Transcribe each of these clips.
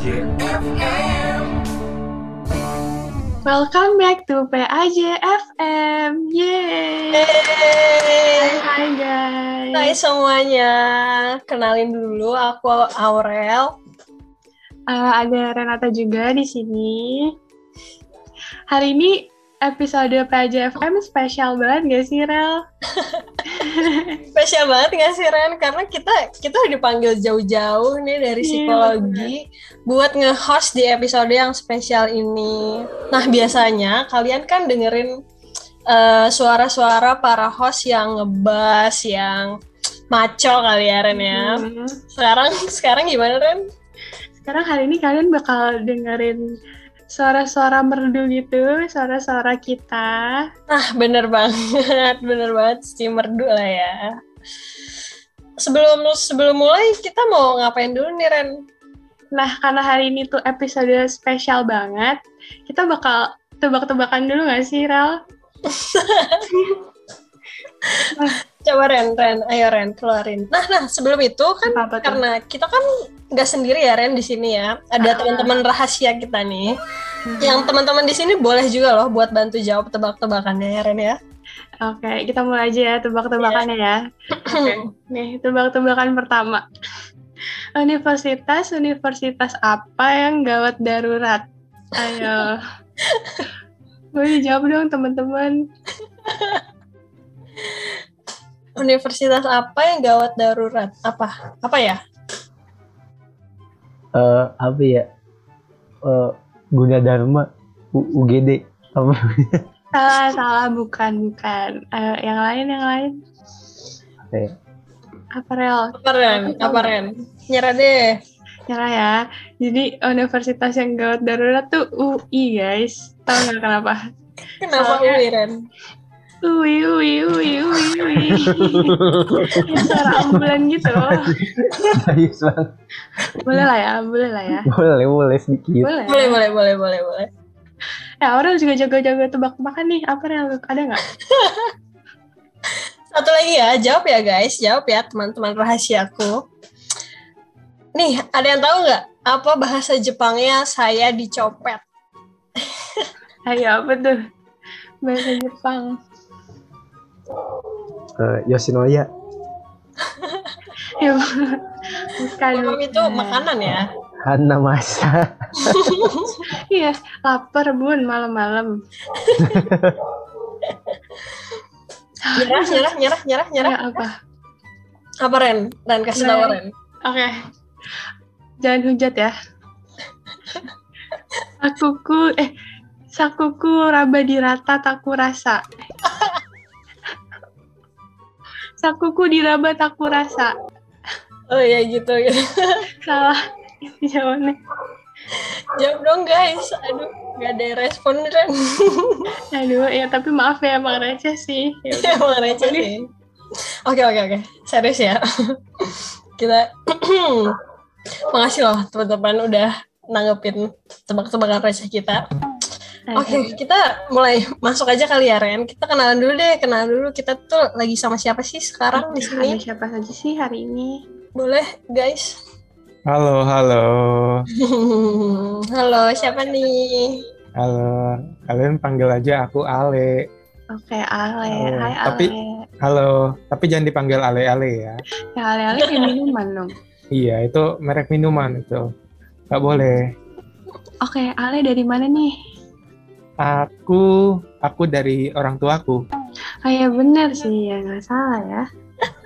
PAJ FM. Welcome back to PAJ FM. Yeay. Yeay. Hai guys. Hai semuanya, kenalin dulu aku Aurel. Uh, ada Renata juga di sini. Hari ini episode PAJ FM spesial banget gak sih Rel? Spesial banget gak sih Ren? Karena kita kita dipanggil jauh-jauh nih dari Iya, psikologi buat nge-host di episode yang spesial ini. Nah biasanya kalian kan dengerin eh, suara-suara para host yang ngebas, yang maco kali ya Ren ya. Hmm. Sekarang sekarang gimana Ren? Sekarang hari ini kalian bakal dengerin suara-suara merdu gitu, suara-suara kita. Ah, bener banget, bener banget si merdu lah ya. Sebelum sebelum mulai kita mau ngapain dulu nih Ren? Nah, karena hari ini tuh episode spesial banget, kita bakal tebak-tebakan dulu gak sih, Rel? Coba Ren, Ren, ayo Ren keluarin. Nah, nah sebelum itu kan karena kita kan nggak sendiri ya Ren di sini ya. Ada Ah. teman-teman rahasia kita nih. Hmm. Yang teman-teman di sini boleh juga loh buat bantu jawab tebak-tebakannya ya Ren ya. Oke, kita mulai aja ya tebak-tebakannya ya. Oke, nih tebak-tebakan pertama. Universitas universitas apa yang gawat darurat? Ayo. Boleh dijawab dong teman-teman. Universitas apa yang gawat darurat? Apa? Apa ya? Eh apa ya eh Gunadarma U- UGD apa Salah, salah, bukan, bukan. Ayo, yang lain, yang lain. apa ya? Apa Rel? Apa Ren? Apa Ren? Nyerah deh. Nyerah ya. Jadi universitas yang gawat darurat tuh UI guys. Tahu nggak kenapa? Kenapa Soalnya- UI Ren? Ui, ui, ui, ui, ui. ya, suara ambulan gitu. Serius banget. Boleh lah ya, boleh lah ya. boleh boleh sedikit Boleh. Boleh, boleh, boleh, boleh, boleh. Ya, orang juga jago-jago tebak-tebakan nih. Apa yang ada nggak? Satu lagi ya, jawab ya guys, jawab ya teman-teman rahasiaku. Nih, ada yang tahu nggak apa bahasa Jepangnya saya dicopet? Ayo, apa tuh? Bahasa Jepang. Eh, Yoshinoya Ya, bukan. Memang itu makanan ya. Hana Masa Iya, lapar bun malam-malam. Nyerah, nyerah, nyerah, nyerah, nyerah. Ya, apa? Apa Ren? Ren kasih tahu Ren. Ren. Oke. Jangan hujat ya. Sakuku eh sakuku raba dirata taku rasa. Sakuku diraba taku rasa. Oh iya gitu, gitu. Salah jawabannya. Jawab dong guys. Aduh, nggak ada respon Ren. Aduh, ya tapi maaf ya Bang receh sih. Ya. Emang receh sih. Oke, oke, oke. Serius ya. Kita Makasih loh teman-teman udah nanggepin tebak-tebakan receh kita. Oke, kita mulai masuk aja kali ya Ren. Kita kenalan dulu deh, kenalan dulu. Kita tuh lagi sama siapa sih sekarang di Ada sini? siapa saja sih hari ini? Boleh, guys. Halo, halo. Halo, siapa nih? Halo. Kalian panggil aja aku Ale. Oke, Ale. Oh, Hai Ale. tapi- Halo. Tapi jangan dipanggil Ale-Ale ya. Ya, Ale Ale kayak minuman dong. Iya, itu merek minuman itu. Gak boleh. Oke, Ale dari mana nih? Aku, aku dari orang tuaku. Oh ya bener sih, ya nggak salah ya.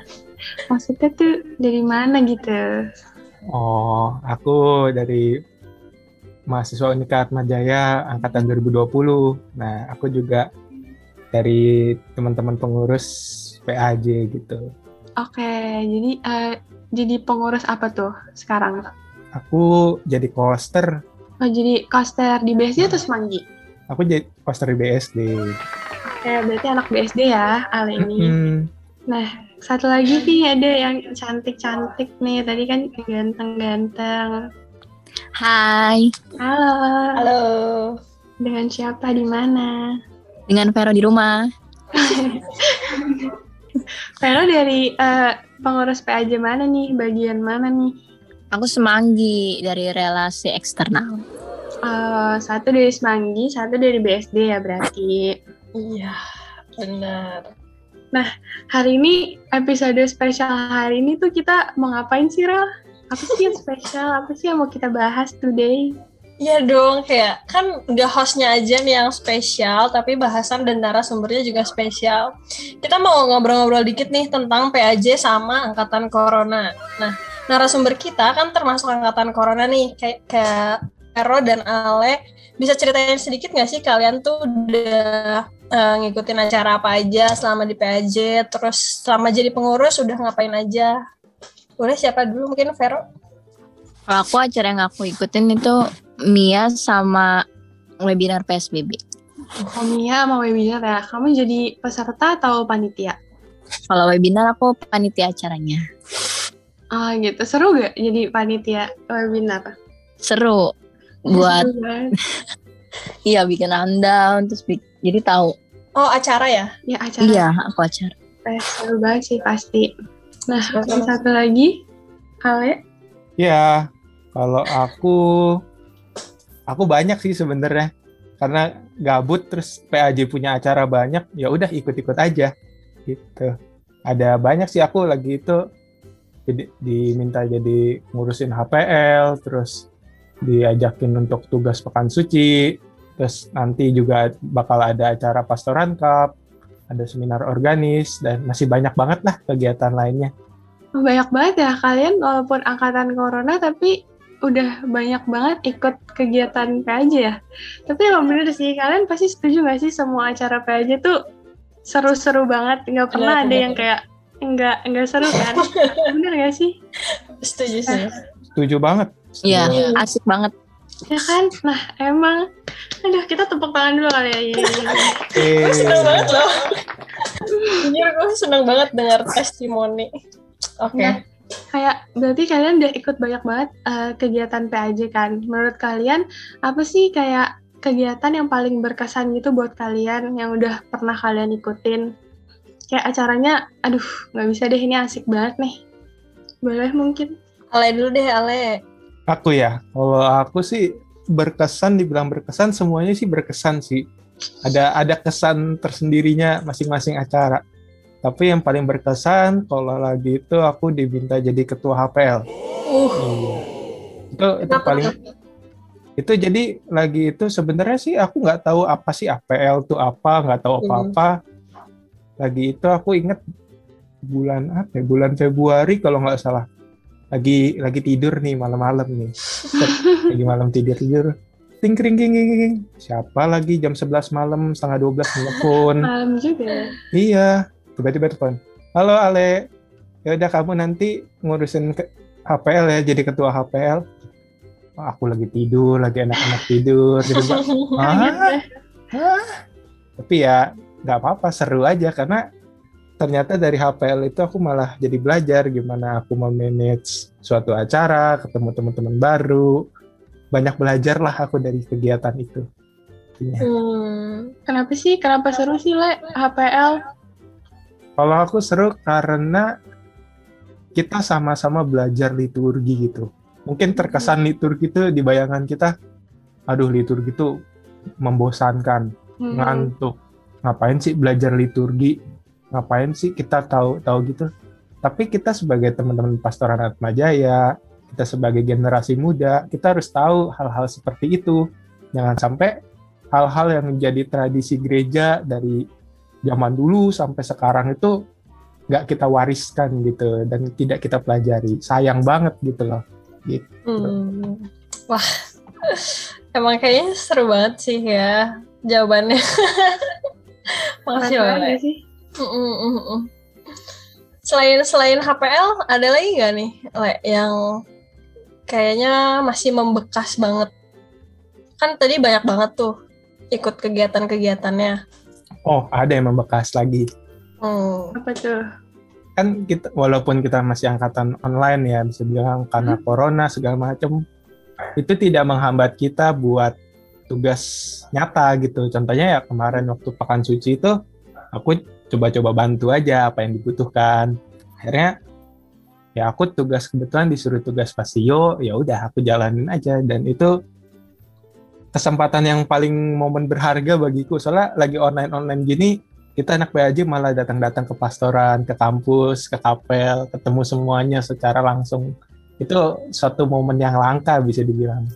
Maksudnya tuh dari mana gitu? Oh, aku dari mahasiswa Unikat Majaya angkatan 2020. Nah, aku juga dari teman-teman pengurus PAJ gitu. Oke, jadi eh, jadi pengurus apa tuh sekarang? Aku jadi coaster. Oh jadi koster di BSD atau Semanggi? Aku jadi coaster di BSD. Oke, berarti anak BSD ya, Ale ini. Hmm, Satu lagi nih ada yang cantik-cantik nih. Tadi kan ganteng-ganteng. Hai, Halo. Halo. Dengan siapa di mana? dengan Vero di rumah. Vero dari eh, pengurus PAJ mana nih? Bagian mana nih? Aku semanggi dari relasi eksternal. Eh, satu dari Semanggi, satu dari BSD ya berarti. Iya, benar. Hari ini episode spesial hari ini tuh kita mau ngapain sih Rel? Apa sih yang spesial? Apa sih yang mau kita bahas today? Iya dong, kayak kan gak hostnya aja nih yang spesial, tapi bahasan dan narasumbernya juga spesial. Kita mau ngobrol-ngobrol dikit nih tentang PAJ sama Angkatan Corona. Nah, narasumber kita kan termasuk Angkatan Corona nih, kayak kayak Vero dan Ale. Bisa ceritain sedikit gak sih kalian tuh udah eh, ngikutin acara apa aja selama di PAJ, terus selama jadi pengurus udah ngapain aja? Boleh siapa dulu mungkin Vero? Kalau aku acara yang aku ikutin itu Mia sama webinar PSBB. Oh Mia sama webinar ya, kamu jadi peserta atau panitia? Kalau webinar aku panitia acaranya. Ah gitu, seru gak jadi panitia webinar? Seru buat banget. iya bikin rundown terus bik- jadi tahu. Oh acara ya? Ya acara Iya, aku acara. eh, seru banget sih pasti. Nah, yang satu lagi, Ale, Ya, kalau aku aku banyak sih sebenarnya. Karena gabut terus PAJ punya acara banyak, ya udah ikut-ikut aja gitu. Ada banyak sih aku lagi itu jadi diminta jadi ngurusin HPL, terus diajakin untuk tugas pekan suci, terus nanti juga bakal ada acara pastoran cup, ada seminar organis dan masih banyak banget lah kegiatan lainnya. banyak banget ya kalian walaupun angkatan corona tapi udah banyak banget ikut kegiatan PAJ ya. Tapi emang bener sih, kalian pasti setuju gak sih semua acara PAJ tuh seru-seru banget, nggak pernah Bener, ada bener. yang kayak nggak nggak seru kan? bener gak sih? Setuju sih. Setuju banget. Iya, banget. asik banget. Ya kan? Nah emang, aduh kita tepuk tangan dulu kali ya. Iya, iya, iya. Gue seneng banget loh. Jujur gue seneng banget dengar testimoni. Oke. Nah, kayak berarti kalian udah ikut banyak banget eh, kegiatan PAJ kan. Menurut kalian apa sih kayak kegiatan yang paling berkesan gitu buat kalian yang udah pernah kalian ikutin? Kayak acaranya, aduh nggak bisa deh ini asik banget nih. Boleh mungkin? Ale dulu deh, Ale. Aku ya, kalau aku sih berkesan, dibilang berkesan, semuanya sih berkesan sih. Ada ada kesan tersendirinya masing-masing acara. Tapi yang paling berkesan kalau lagi itu aku diminta jadi ketua HPL. Uh. Itu itu paling itu jadi lagi itu sebenarnya sih aku nggak tahu apa sih APL itu apa, nggak tahu Hmm. apa-apa. Lagi itu aku inget bulan apa? ya, Bulan Februari kalau nggak salah. Lagi lagi tidur nih malam-malam nih. Set, lagi malam tidur tidur. Ting kring king king. Siapa lagi jam 11 malam setengah 12 telepon. Malam juga. ya. Iya, tiba-tiba telepon. Halo Ale, ya udah kamu nanti ngurusin ke HPL ya, jadi ketua HPL. Oh, aku lagi tidur, lagi enak-enak tidur. Jadi, deh. Hah? Tapi ya nggak apa-apa, seru aja karena ternyata dari HPL itu aku malah jadi belajar gimana aku memanage suatu acara, ketemu teman-teman baru. Banyak belajar lah aku dari kegiatan itu. Intinya. hmm. Kenapa sih? Kenapa seru sih, Le? HPL? Kalau aku seru karena kita sama-sama belajar liturgi gitu. Mungkin terkesan liturgi itu di bayangan kita, aduh liturgi itu membosankan, Hmm. ngantuk. Ngapain sih belajar liturgi? Ngapain sih kita tahu tahu gitu? Tapi kita sebagai teman-teman pastoran Atma Jaya, kita sebagai generasi muda, kita harus tahu hal-hal seperti itu. Jangan sampai hal-hal yang menjadi tradisi gereja dari zaman dulu sampai sekarang itu nggak kita wariskan gitu dan tidak kita pelajari. Sayang banget gitu loh. Hmm. Wah, emang kayaknya seru banget sih ya jawabannya. Makasih banget ya sih. Mm, mm, mm, mm. Selain selain HPL, ada lagi nggak nih, Le, yang kayaknya masih membekas banget? Kan tadi banyak banget tuh ikut kegiatan-kegiatannya. Oh, ada yang membekas lagi. Hmm. Apa tuh? Kan kita walaupun kita masih angkatan online ya bisa bilang karena corona segala macam itu tidak menghambat kita buat tugas nyata gitu. Contohnya ya kemarin waktu pekan suci itu aku coba-coba bantu aja apa yang dibutuhkan. Akhirnya ya aku tugas kebetulan disuruh tugas pasio ya udah aku jalanin aja dan itu kesempatan yang paling momen berharga bagiku soalnya lagi online online gini kita anak PAJ malah datang-datang ke pastoran ke kampus ke kapel ketemu semuanya secara langsung itu suatu momen yang langka bisa dibilang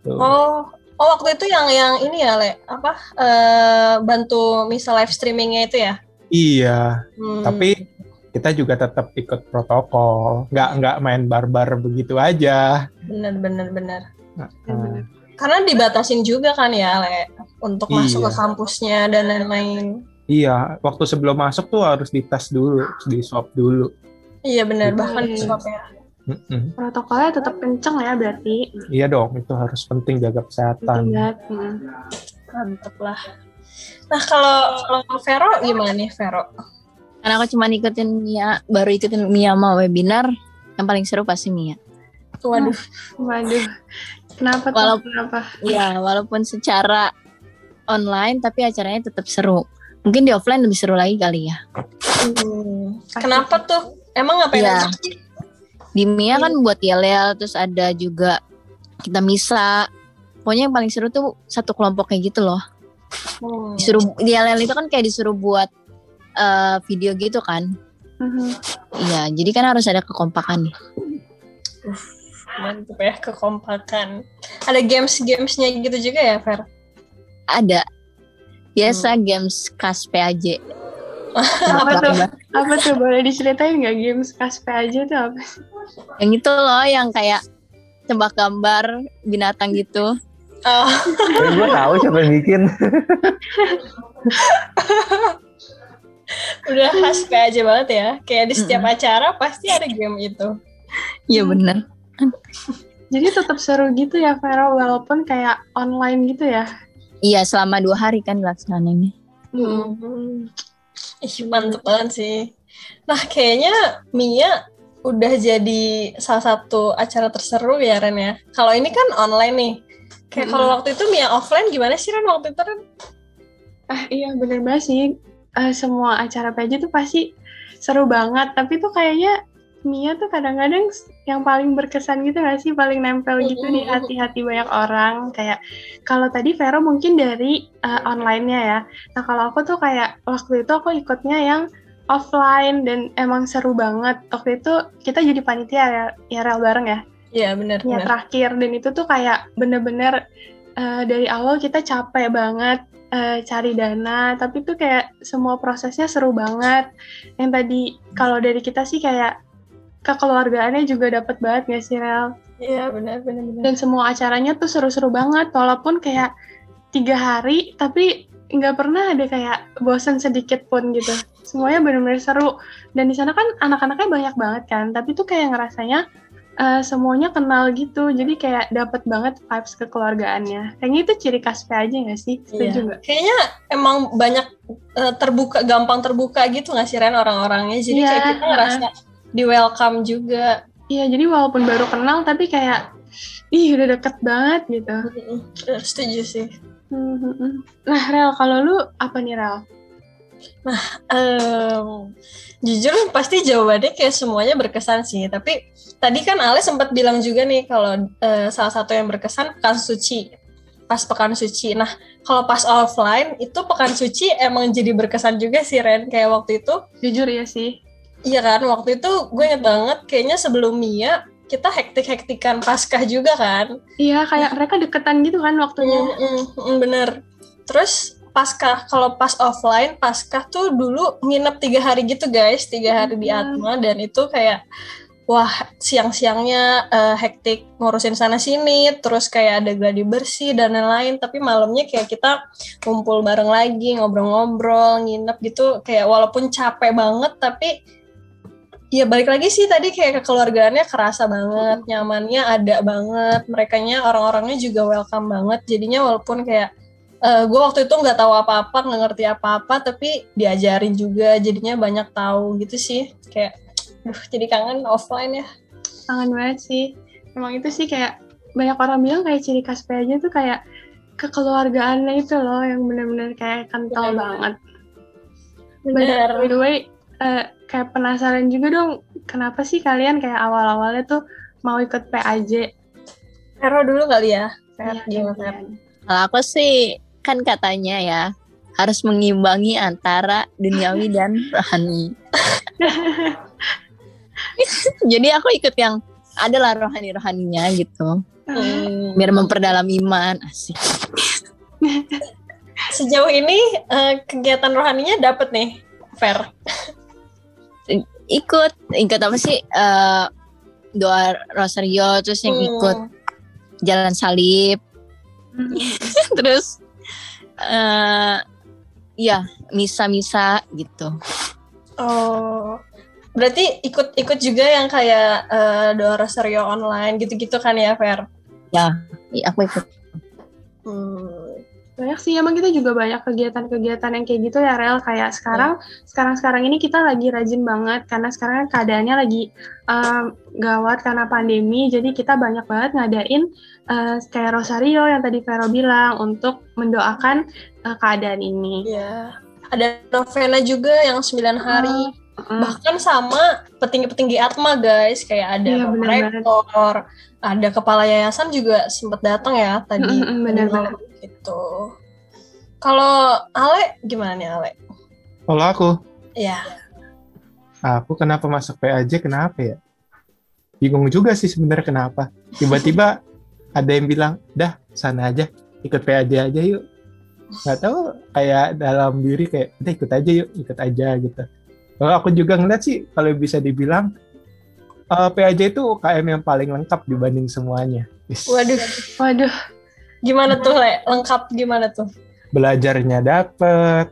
Tuh. Oh, oh waktu itu yang yang ini ya, Le, apa eh, bantu misal live streamingnya itu ya? Iya Hmm. tapi kita juga tetap ikut protokol nggak nggak main barbar begitu aja bener bener bener. Nah, bener. Karena dibatasin juga kan ya, Le, untuk masuk Iya. ke kampusnya dan lain-lain. iya waktu sebelum masuk tuh harus dites dulu di swab dulu Iya bener, Iya. bahkan di swab ya. Mm-mm. Protokolnya tetap kenceng ya berarti. iya dong itu harus penting jaga Penting kesehatan banget. Hmm. Mantep lah. Nah kalau kalau Vero gimana nih Vero? Karena aku cuma ikutin Mia, baru ikutin Mia mau webinar, yang paling seru pasti Mia. Waduh, Waduh. Kenapa tuh? Walau- Kenapa? Ya, walaupun secara online, tapi acaranya tetap seru. Mungkin di offline lebih seru lagi kali ya. Hmm, kenapa tuh? Emang ngapain aja sih? Di Mia kan buat yel-yel, terus ada juga kita misa. Pokoknya yang paling seru tuh satu kelompok kayak gitu loh. Hmm. Disuruh di yel-yel itu kan kayak disuruh buat eh, video gitu kan. Mhm. Iya, jadi kan harus ada kekompakan nih. Mantep ya, kekompakan. Ada games-gamesnya gitu juga ya, Ver? Ada. Biasa games kas PAJ. Apa tuh? Apa tuh? Boleh diceritain nggak games kaspe aja tuh apa? Yang itu loh yang kayak tebak gambar binatang gitu. Oh, Eh, gue tahu siapa yang bikin. udah khas aja banget ya. Kayak di setiap acara pasti ada game itu. Iya bener. Jadi tetap seru gitu ya Vero walaupun kayak online gitu ya. Iya selama dua hari kan laksananya. Hmm. Ih, mantep banget sih. Nah, kayaknya Mia udah jadi salah satu acara terseru ya, Ren ya. Kalau ini kan online nih. Kayak kalau waktu itu Mia offline gimana sih, Ren? Waktu itu, Ren? Ah iya bener banget sih. Eh, semua acara PJ tuh pasti seru banget. Tapi tuh kayaknya Mia tuh kadang-kadang yang paling berkesan gitu gak sih? Paling nempel gitu di hati-hati banyak orang. Kayak kalau tadi Vero mungkin dari eh, online-nya ya. Nah kalau aku tuh kayak waktu itu aku ikutnya yang offline dan emang seru banget. Waktu itu kita jadi panitia ya, ya rel bareng ya. Iya, bener, ya bener. terakhir. Dan itu tuh kayak bener-bener eh, dari awal kita capek banget eh, cari dana tapi tuh kayak semua prosesnya seru banget. Yang tadi kalau dari kita sih kayak kekeluargaannya juga dapat banget gak sih Rel? Iya, bener, bener. dan semua acaranya tuh seru-seru banget walaupun kayak tiga hari tapi nggak pernah ada kayak bosan sedikit pun gitu. Semuanya benar-benar seru. Dan di sana kan anak-anaknya banyak banget kan tapi tuh kayak ngerasanya eh, semuanya kenal gitu jadi kayak dapat banget vibes kekeluargaannya kayaknya itu ciri khas P aja nggak sih setuju Iya. nggak Kayaknya emang banyak eh, terbuka, gampang terbuka gitu nggak sih, Ren, orang-orangnya. Jadi Iya, kayak kita ngerasa di welcome juga. iya jadi walaupun baru kenal tapi kayak ih udah deket banget gitu Setuju sih. Hmm, hmm, hmm. nah Rel kalau lu apa nih Rel Em, jujur pasti jawabannya kayak semuanya berkesan sih. Tapi tadi kan Ale sempat bilang juga nih kalau eh, salah satu yang berkesan pekan suci. Pas pekan suci. Nah, kalau pas offline itu pekan suci emang jadi berkesan juga sih Ren. Kayak waktu itu, jujur ya sih iya kan waktu itu gue inget banget kayaknya sebelum Mia kita hektik-hektikan paskah juga kan. Iya, kayak mereka deketan gitu kan waktunya. Mm, mm, mm, bener. Terus pasca kalau pas offline pasca tuh dulu nginep tiga hari gitu guys, tiga hari di Hmm. Atma dan itu kayak wah siang-siangnya eh, hektik ngurusin sana sini, terus kayak ada gladi bersih dan lain-lain. Tapi malamnya kayak kita kumpul bareng lagi, ngobrol-ngobrol, nginep gitu. Kayak walaupun capek banget tapi Ya balik lagi sih tadi kayak kekeluargaannya kerasa banget, nyamannya ada banget, merekanya orang-orangnya juga welcome banget. Jadinya walaupun kayak gue waktu itu nggak tahu apa-apa, nggak ngerti apa-apa, tapi diajarin juga, jadinya banyak tahu gitu sih. Kayak, duh, jadi kangen offline ya. Kangen banget sih. Emang itu sih kayak banyak orang bilang kayak ciri khas P aja tuh kayak kekeluargaannya itu loh yang bener-bener kayak kental Bener. banget. Bener. By the way, eh, kayak penasaran juga dong kenapa sih kalian kayak awal-awalnya tuh mau ikut PAJ? Vero dulu kali ya. Ver, Iya, gimana. Kalau aku sih kan katanya ya harus mengimbangi antara duniawi dan rohani. Jadi aku ikut yang adalah rohani-rohaninya gitu. Hmm. Biar memperdalam iman. Asik. Sejauh ini eh, kegiatan rohaninya dapet nih, Ver. Ikut, ikut apa sih? Eh, doa rosario terus yang ikut Hmm. jalan salib Hmm. terus eh ya misa-misa gitu. Oh, berarti ikut-ikut juga yang kayak eh, doa rosario online gitu-gitu kan ya, Ver? Iya, aku ikut. Hmm. Banyak sih, emang kita juga banyak kegiatan-kegiatan yang kayak gitu ya, Rel. Kayak sekarang, sekarang-sekarang ini kita lagi rajin banget, karena sekarang keadaannya lagi um, gawat karena pandemi, jadi kita banyak banget ngadain uh, kayak Rosario yang tadi Vero bilang, untuk mendoakan uh, keadaan ini. Iya. Ada novena juga yang 9 hari. Mm. Bahkan sama petinggi-petinggi Atma, guys. Kayak ada Iya, rektor, ada kepala yayasan juga sempat datang ya tadi. Mm, benar Tadi malam Gitu. Kalau Ale gimana nih Ale? Kalau aku, Iya. aku kenapa masuk PAJ kenapa ya? Bingung juga sih sebenarnya kenapa. Tiba-tiba ada yang bilang, dah sana aja, ikut PAJ aja yuk. Nggak tahu kayak dalam diri kayak, udah ikut aja yuk, ikut aja gitu. Kalau aku juga ngeliat sih, kalau bisa dibilang, eh, PAJ itu UKM yang paling lengkap dibanding semuanya. Yes. Waduh, Waduh, gimana tuh Le? Lengkap gimana tuh? belajarnya dapet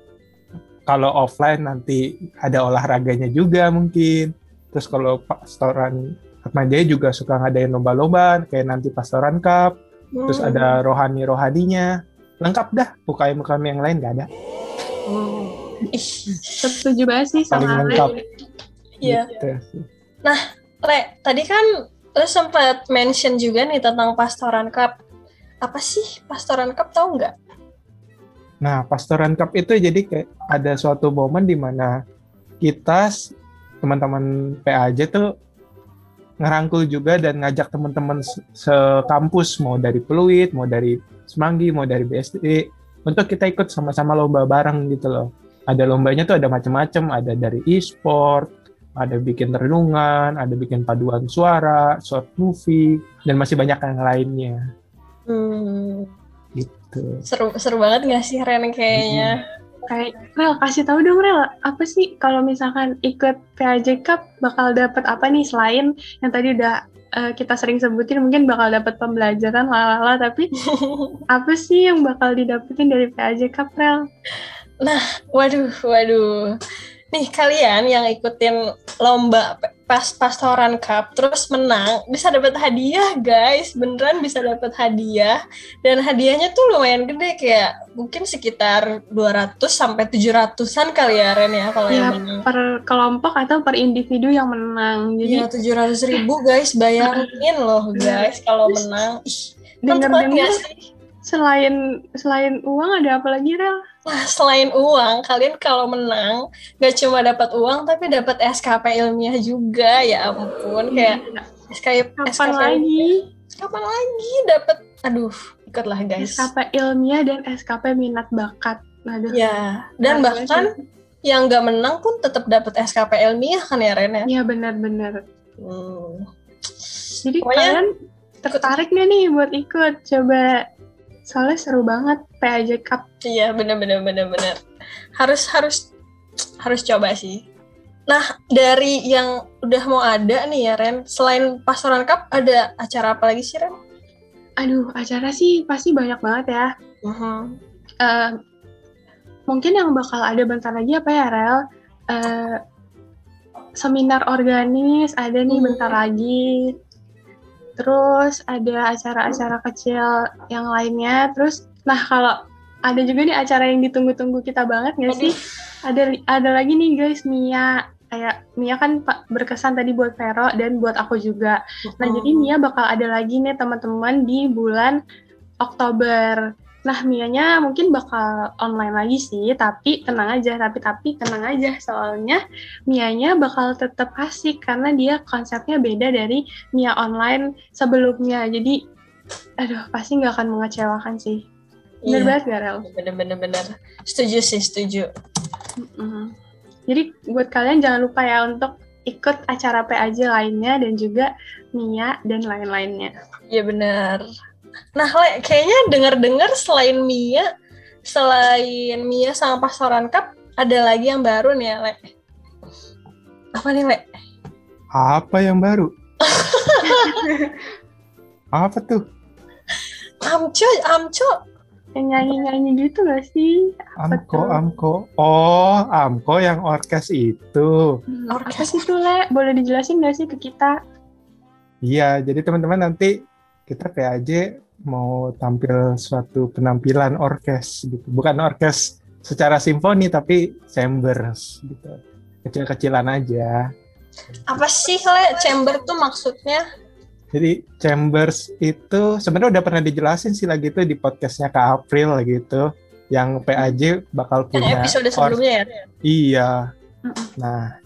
kalau offline nanti ada olahraganya juga mungkin terus kalau pastoran Atma Jaya juga suka ngadain lomba-lomba kayak nanti pastoran cup terus Hmm. ada rohani-rohaninya lengkap dah UKM-UKM yang lain gak ada Hmm. Ih, setuju banget sih Paling sama lengkap. Ale. Iya. Gitu. Le, tadi kan lo sempat mention juga nih tentang pastoran cup. Apa sih pastoran cup tahu nggak? Nah, pastoran cup itu jadi kayak ada suatu momen di mana kita teman-teman PAJ tuh ngerangkul juga dan ngajak teman-teman se- sekampus mau dari Peluit, mau dari Semanggi, mau dari BSD untuk kita ikut sama-sama lomba bareng gitu loh. Ada lombanya tuh ada macam-macam, ada dari e-sport, ada bikin renungan, ada bikin paduan suara, short movie, dan masih banyak yang lainnya Hmm, gitu. seru seru banget nggak sih Ren kayaknya? Kayak, Rel, kasih tahu dong Rel, apa sih kalau misalkan ikut PAJ Cup bakal dapat apa nih selain yang tadi udah eh, kita sering sebutin mungkin bakal dapat pembelajaran lalala tapi apa sih yang bakal didapetin dari PAJ Cup Rel? Waduh, waduh. Nih kalian yang ikutin lomba pas pastoran cup terus menang bisa dapat hadiah guys beneran bisa dapat hadiah dan hadiahnya tuh lumayan gede kayak mungkin sekitar 200 sampai 700-an kali ya Ren ya kalau Ya, yang menang per kelompok atau per individu yang menang. Jadi Iya tujuh ratus ribu guys bayangin loh guys kalau menang Ih, sih? selain selain uang ada apa lagi Rel? Nah, selain uang, kalian kalau menang gak cuma dapat uang tapi dapat SKP ilmiah juga. Ya ampun, kayak SKP Kapan SKP lagi? Kapan lagi dapat? Aduh, ikutlah guys. SKP ilmiah dan SKP minat bakat. Aduh. Ya, dan Nah, bahkan yang gak menang pun tetap dapat SKP ilmiah kan ya Ren ya? Iya benar-benar. Hmm. Jadi Pokoknya- kalian tertarik nggak nih buat ikut? Coba soalnya seru banget PAJ Cup. Iya, bener-bener bener-bener. Harus harus harus coba sih. Nah, dari yang udah mau ada nih ya Ren, selain Pastoran Cup ada acara apa lagi sih Ren? Aduh, acara sih pasti banyak banget ya. Mhm. Eh, mungkin yang bakal ada bentar lagi apa ya, Rel? Eh, seminar organis ada nih Hmm. bentar lagi. Terus ada acara-acara kecil yang lainnya. Terus, nah kalau ada juga nih acara yang ditunggu-tunggu kita banget nggak sih? Ada ada lagi nih guys, Mia. Kayak Mia kan berkesan tadi buat Vero dan buat aku juga. Nah, jadi Mia bakal ada lagi nih teman-teman di bulan Oktober. Nah, Mianya mungkin bakal online lagi sih, tapi tenang aja, tapi tapi tenang aja soalnya Mianya bakal tetap asik karena dia konsepnya beda dari Mia online sebelumnya. Jadi, aduh pasti nggak akan mengecewakan sih. Bener Iya. banget gak, Rel? Bener-bener bener. Setuju sih, setuju. Mm-mm. Jadi buat kalian jangan lupa ya untuk ikut acara PAJ lainnya dan juga Mia dan lain-lainnya. Iya benar. Nah, Le, kayaknya dengar-dengar selain Mia, selain Mia sama Pastoran Cup, ada lagi yang baru nih ya, Le. Apa nih, Le? Apa yang baru? Apa tuh? Amco, Amco. Yang nyanyi-nyanyi gitu gak sih? Apa Amko, tuh? Amko. Oh, Amko yang orkes itu. Hmm, Orkes. tuh, Le? Boleh dijelasin gak sih ke kita? Iya, jadi teman-teman nanti kita PAJ mau tampil suatu penampilan orkes gitu. Bukan orkes secara simfoni tapi chambers gitu. Kecil-kecilan aja. Apa sih, Le? Chamber tuh maksudnya? Jadi chambers itu sebenarnya udah pernah dijelasin sih lagi itu di podcastnya Kak April gitu. Yang PAJ bakal Yang punya episode sebelumnya ya? Iya. Nah,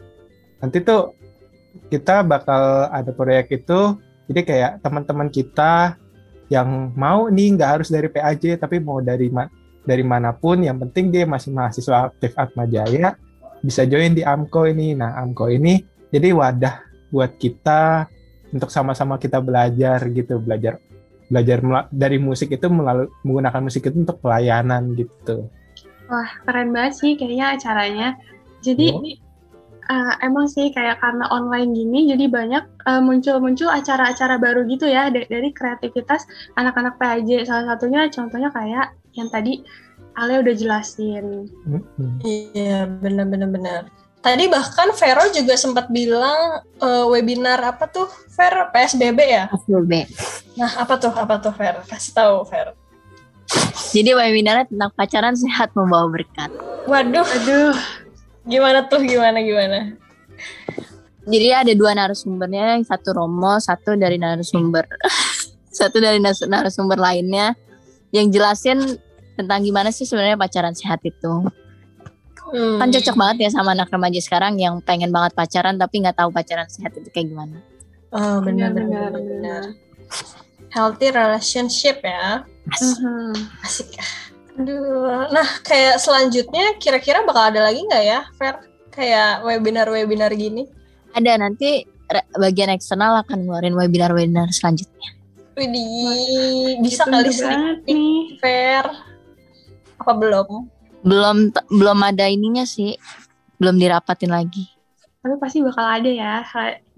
nanti tuh kita bakal ada proyek itu. Jadi kayak teman-teman kita yang mau nih nggak harus dari PAJ tapi mau dari ma- dari mana pun yang penting dia masih mahasiswa aktif Atma Jaya bisa join di AMKO ini. Nah, AMKO ini jadi wadah buat kita untuk sama-sama kita belajar gitu, belajar belajar dari musik itu melalui menggunakan musik itu untuk pelayanan gitu. Wah, keren banget sih kayaknya acaranya. Jadi Oh. Uh, emang sih kayak karena online gini, jadi banyak uh, muncul-muncul acara-acara baru gitu ya da- dari kreativitas anak-anak PAJ. Salah satunya contohnya kayak yang tadi Ale udah jelasin. Mm-mm. Iya, benar-benar benar. Tadi bahkan Vero juga sempat bilang eh, webinar apa tuh, Ver? PSBB ya? PSBB. Nah, apa tuh? Apa tuh, Ver? Kasih tahu, Ver. Jadi webinarnya tentang pacaran sehat membawa berkat. Waduh, Aduh, gimana tuh? Gimana, gimana? Jadi ada dua narasumbernya, yang satu Romo, satu dari narasumber, satu dari narasumber lainnya, yang jelasin tentang gimana sih sebenarnya pacaran sehat itu. Hmm. Kan cocok banget ya sama anak remaja sekarang yang pengen banget pacaran tapi nggak tahu pacaran sehat itu kayak gimana. Oh, benar, benar, benar. Healthy relationship ya. Mhm. Asik. Aduh. Nah, kayak selanjutnya kira-kira bakal ada lagi nggak ya, Ver? Kayak webinar-webinar gini? Ada nanti bagian eksternal akan ngeluarin webinar-webinar selanjutnya. Widih, bisa kali nih. Ver. Apa belum? Belum belum ada ininya sih, belum dirapatin lagi. Tapi pasti bakal ada ya,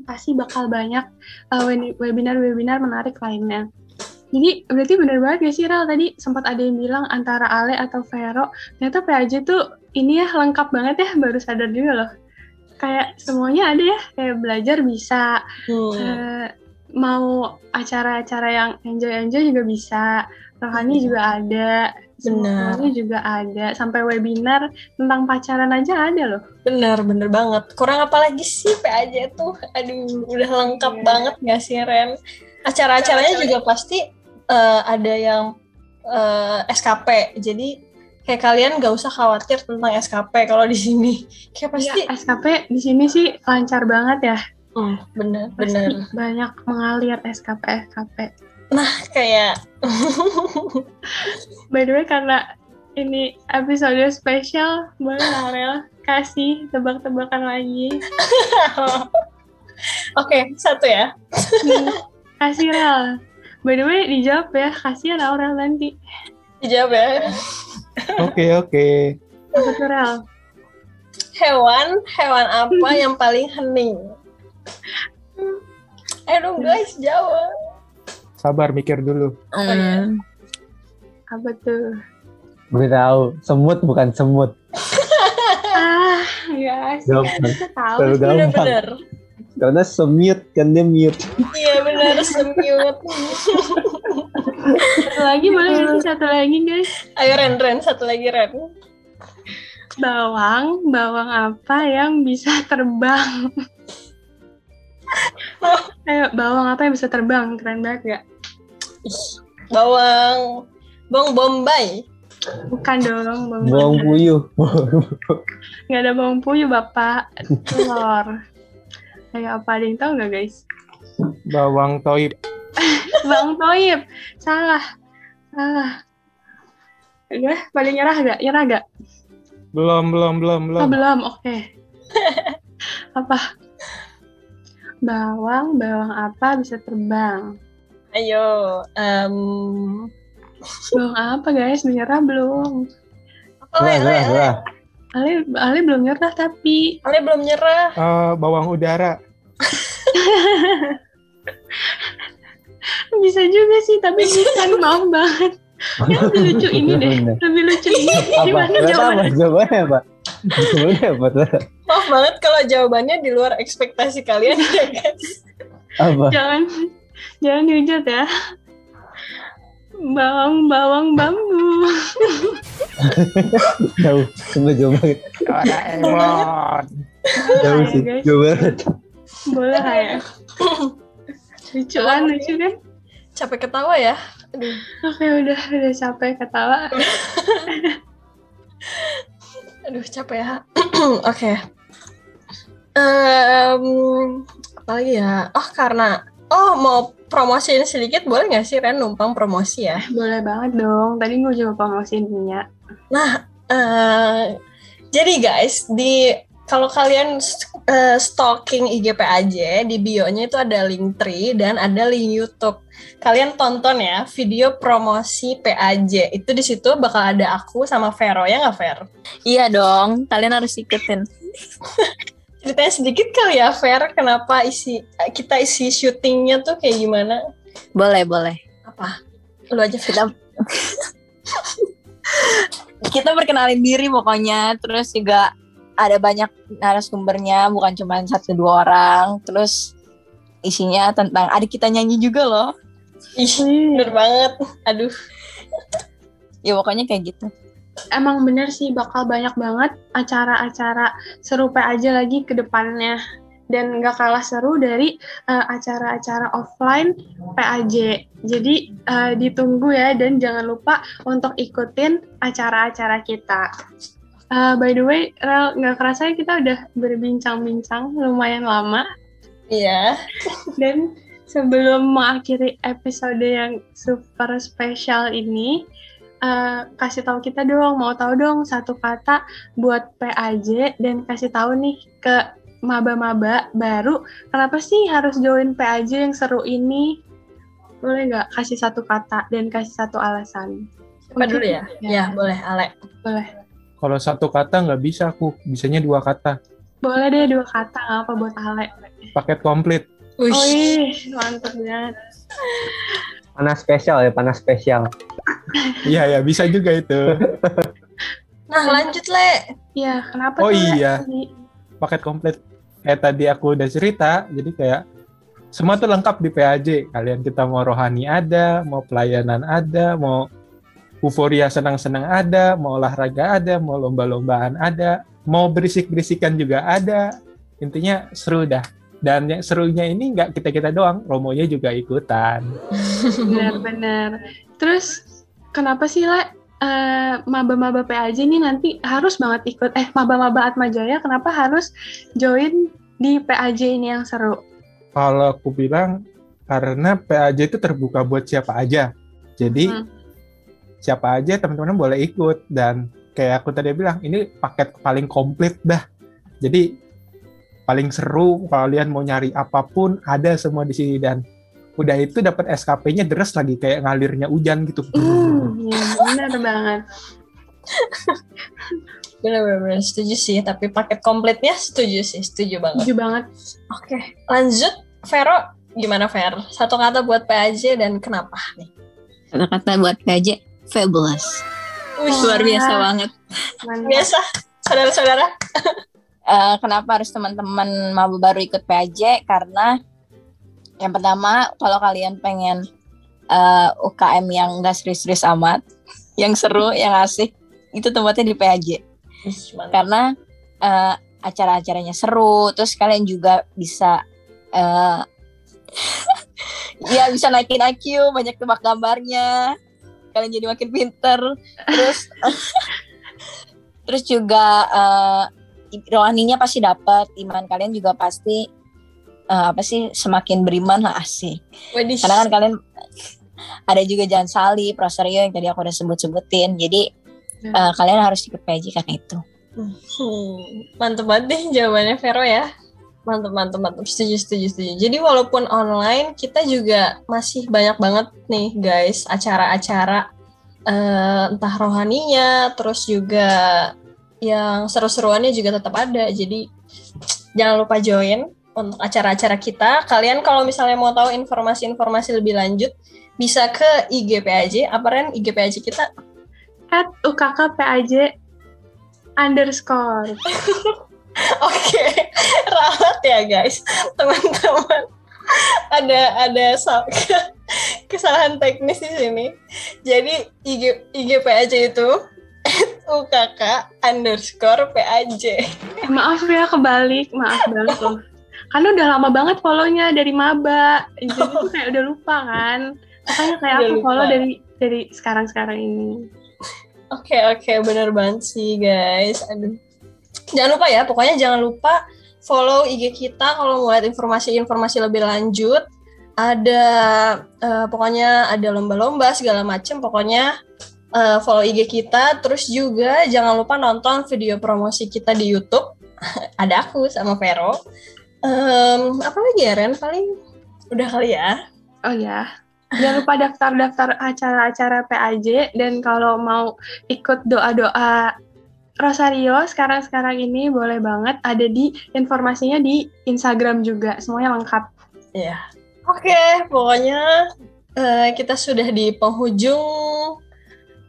pasti bakal banyak we- webinar-webinar menarik lainnya. Jadi berarti bener banget gak sih Rel tadi sempat ada yang bilang antara Ale atau Vero ternyata PAJ tuh ini ya lengkap banget ya baru sadar juga loh. Kayak semuanya ada ya kayak belajar bisa, Hmm. eh, mau acara-acara yang enjoy-enjoy juga bisa, rohani juga ada, Benar. semuanya juga ada, sampai webinar tentang pacaran aja ada loh. Bener, bener banget. Kurang apa lagi sih PAJ tuh? Aduh, udah lengkap Iya. banget gak sih, Ren? Acara-acaranya juga pasti eh, ada yang eh, SKP. Jadi kayak kalian gak usah khawatir tentang SKP kalau di sini. Kayak pasti, Iya, SKP di sini sih lancar banget ya. Hmm, bener, Pasti bener. banyak mengalir SKP SKP. Kayak, By the way karena ini episode spesial, boleh lah Rel kasih tebak-tebakan lagi. oke, satu ya. Nih, kasih Rel. By the way dijawab ya, kasihan Aurel nanti. Dijawab ya. Oke, oke. Apa tuh Rel? Hewan, hewan apa yang paling hening? Ayo dong guys, jawab. Sabar mikir dulu. iya. Hmm. Apa tuh? Gue tahu, semut bukan semut. Ah, guys. Gampang. Tahu. Bener-bener. Karena semute kan dia mute. Iya bener, semut. Satu lagi boleh sih satu lagi guys? Ayo Ren, Ren, satu lagi Ren. Bawang, bawang apa yang bisa terbang? Ayo, bawang apa yang bisa terbang? Keren banget gak? Bawang, Bawang bombay. Bukan dong, bawang Bawang puyuh. Nggak ada bawang puyuh, Bapak. Telur. Kayak apa ada yang tahu nggak, guys? Bawang toib. Bang Toib. Salah. Salah. Udah, pada nyerah gak? Nyerah gak? Belum, belum, belum, belum. Oh, belum. Oke. apa? Bawang, bawang apa bisa terbang? Ayo. em, Bawang apa, guys? Menyerah belum? Lah, Ale, lah, Ale. Ali belum nyerah tapi. Ale belum nyerah. Eh, bawang udara. Bisa juga sih, tapi bukan. Maaf banget. Ya, lebih lucu ini deh. Lebih lucu ini. Apa? Gimana jawabannya? jawabannya apa? Jawabannya apa? Maaf banget kalau jawabannya di luar ekspektasi kalian ya guys. Apa? Jangan, jangan dihujat ya. Bawang, bawang bambu. Jauh. Sumpah jauh banget. Doraemon. Jauh sih. guys. Jauh banget. Boleh ya. Lucu kan, lucu kan? Capek ketawa ya. Aduh. Oke, udah, udah capek ketawa. Aduh capek ya. Oke. Em, apa lagi ya? Oh karena oh mau promosiin sedikit boleh nggak sih Ren numpang promosi ya? Boleh banget dong. Tadi gue juga promosiin punya. Eh, jadi guys di kalau kalian eh, stalking IG PAJ di bio-nya itu ada link tree dan ada link YouTube. Kalian tonton ya video promosi PAJ. Itu di situ bakal ada aku sama Vero ya nggak Ver? Iya dong, kalian harus ikutin. Ceritanya sedikit kali ya Ver, kenapa isi kita isi syutingnya tuh kayak gimana? Boleh, boleh. Apa? Lu aja Ver. Kita kita perkenalin diri pokoknya, terus juga ada banyak narasumbernya, bukan cuma satu dua orang. Terus isinya tentang adik kita nyanyi juga loh. Ih, bener banget. Aduh. Ya pokoknya kayak gitu. Emang bener sih bakal banyak banget acara-acara seru aja lagi ke depannya. Dan nggak kalah seru dari eh, acara-acara offline PAJ. Jadi eh, ditunggu ya dan jangan lupa untuk ikutin acara-acara kita. Eh, by the way, Rel, nggak kerasa ya kita udah berbincang-bincang lumayan lama. Iya. Dan sebelum mengakhiri episode yang super spesial ini, eh, kasih tahu kita dong, mau tahu dong satu kata buat PAJ dan kasih tahu nih ke maba-maba baru, kenapa sih harus join PAJ yang seru ini? Boleh nggak kasih satu kata dan kasih satu alasan? Apa dulu ya? Ya, boleh, Ale. Boleh. Kalau satu kata nggak bisa aku, bisanya dua kata. Boleh deh dua kata, nggak apa buat Ale. Paket komplit. Wih. Oh ih, mantep banget. Panas spesial ya, panas spesial. Iya ya, bisa juga itu. Nah, lanjut, Le. Iya, kenapa Oh tuh, Le? iya. Tadi? Paket komplit. Kayak tadi aku udah cerita, jadi kayak semua tuh lengkap di PAJ. Kalian kita mau rohani ada, mau pelayanan ada, mau euforia senang-senang ada, mau olahraga ada, mau lomba-lombaan ada, mau berisik-berisikan juga ada. Intinya seru dah. Dan yang serunya ini nggak kita-kita doang, Romonya juga ikutan. Benar-benar. Terus kenapa sih Le eh, maba-maba PAJ ini nanti harus banget ikut eh maba-maba Atma Jaya kenapa harus join di PAJ ini yang seru? Kalau aku bilang karena PAJ itu terbuka buat siapa aja. Jadi Hmm. siapa aja teman-teman boleh ikut dan kayak aku tadi bilang ini paket paling komplit dah. Jadi paling seru kalian mau nyari apa pun ada semua di sini dan udah itu dapat SKP-nya deres lagi kayak ngalirnya hujan gitu. Hmm, iya benar banget. Bener-bener setuju sih, tapi paket komplitnya setuju sih, setuju banget. Setuju banget. Oke, lanjut. Vero, gimana Ver? Satu kata buat PAJ dan kenapa nih? Kata-kata buat PJ, fabulous. Wih, Luar biasa banget. Mantap. biasa, saudara-saudara. Eh, kenapa harus teman-teman maba baru ikut PAJ? Karena yang pertama, kalau kalian pengen eh, UKM yang enggak serius-serius amat, yang seru, yang asik, itu tempatnya di PAJ. Karena eh, acara-acaranya seru, terus kalian juga bisa eh ya bisa naikin IQ, banyak tebak gambarnya. kalian jadi makin pinter terus terus juga eh, rohaninya pasti dapat iman kalian juga pasti eh, apa sih semakin beriman lah asik Wedis. karena kan kalian ada juga Jangan Sali, Proserio yang tadi aku udah sebut-sebutin. Jadi Hmm. eh, kalian harus ikut PJ karena itu. Hmm, mantep banget deh jawabannya Vero ya. Mantep, mantep, mantep. Setuju, setuju, setuju. Jadi walaupun online, kita juga masih banyak banget nih guys, acara-acara eh, entah rohaninya, terus juga yang seru-seruannya juga tetap ada. Jadi jangan lupa join untuk acara-acara kita. Kalian kalau misalnya mau tahu informasi-informasi lebih lanjut, bisa ke IG PAJ. Apa Ren IG PAJ kita? At UKK PAJ underscore. Oke, ralat ya guys, teman-teman. Ada ada sa- kesalahan teknis di sini. Jadi IG IG PAJ itu UKK underscore PAJ. Maaf ya kebalik, maaf banget Karena udah lama banget follow-nya dari maba. Jadi tuh kayak udah lupa kan. Makanya kayak Udah aku lupa. follow dari dari sekarang-sekarang ini. Oke oke bener banget sih guys. Aduh. Jangan lupa ya, pokoknya jangan lupa follow IG kita kalau mau lihat informasi-informasi lebih lanjut. Ada eh, pokoknya ada lomba-lomba segala macem. Pokoknya eh, follow IG kita. Terus juga jangan lupa nonton video promosi kita di YouTube. ada aku sama Vero. Em, apa lagi ya Ren? Paling udah kali ya. Oh ya. Jangan lupa daftar-daftar acara-acara PAJ dan kalau mau ikut doa-doa Rosario sekarang-sekarang ini boleh banget ada di informasinya di Instagram juga. Semuanya lengkap. Iya. Oke, pokoknya eh, kita sudah di penghujung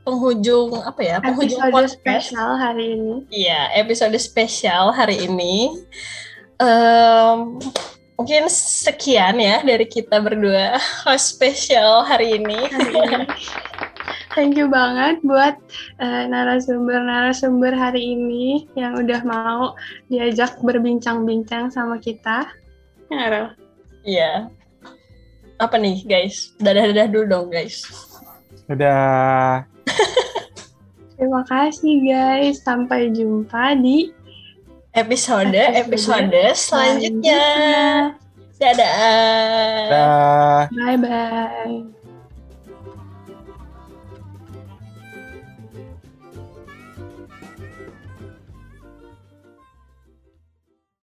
penghujung apa ya? Penghujung Episode podcast. spesial hari ini. Iya, episode spesial hari ini. Em, mungkin sekian ya dari kita berdua host spesial hari ini. hari ini. Thank you banget buat eh, narasumber-narasumber hari ini yang udah mau diajak berbincang-bincang sama kita. Ya? Iya. Apa nih, guys? Dadah-dadah dulu dong, guys. Udah Terima kasih guys. Sampai jumpa di episode episode, selanjutnya. selanjutnya. Dadah. Dadah. Bye bye.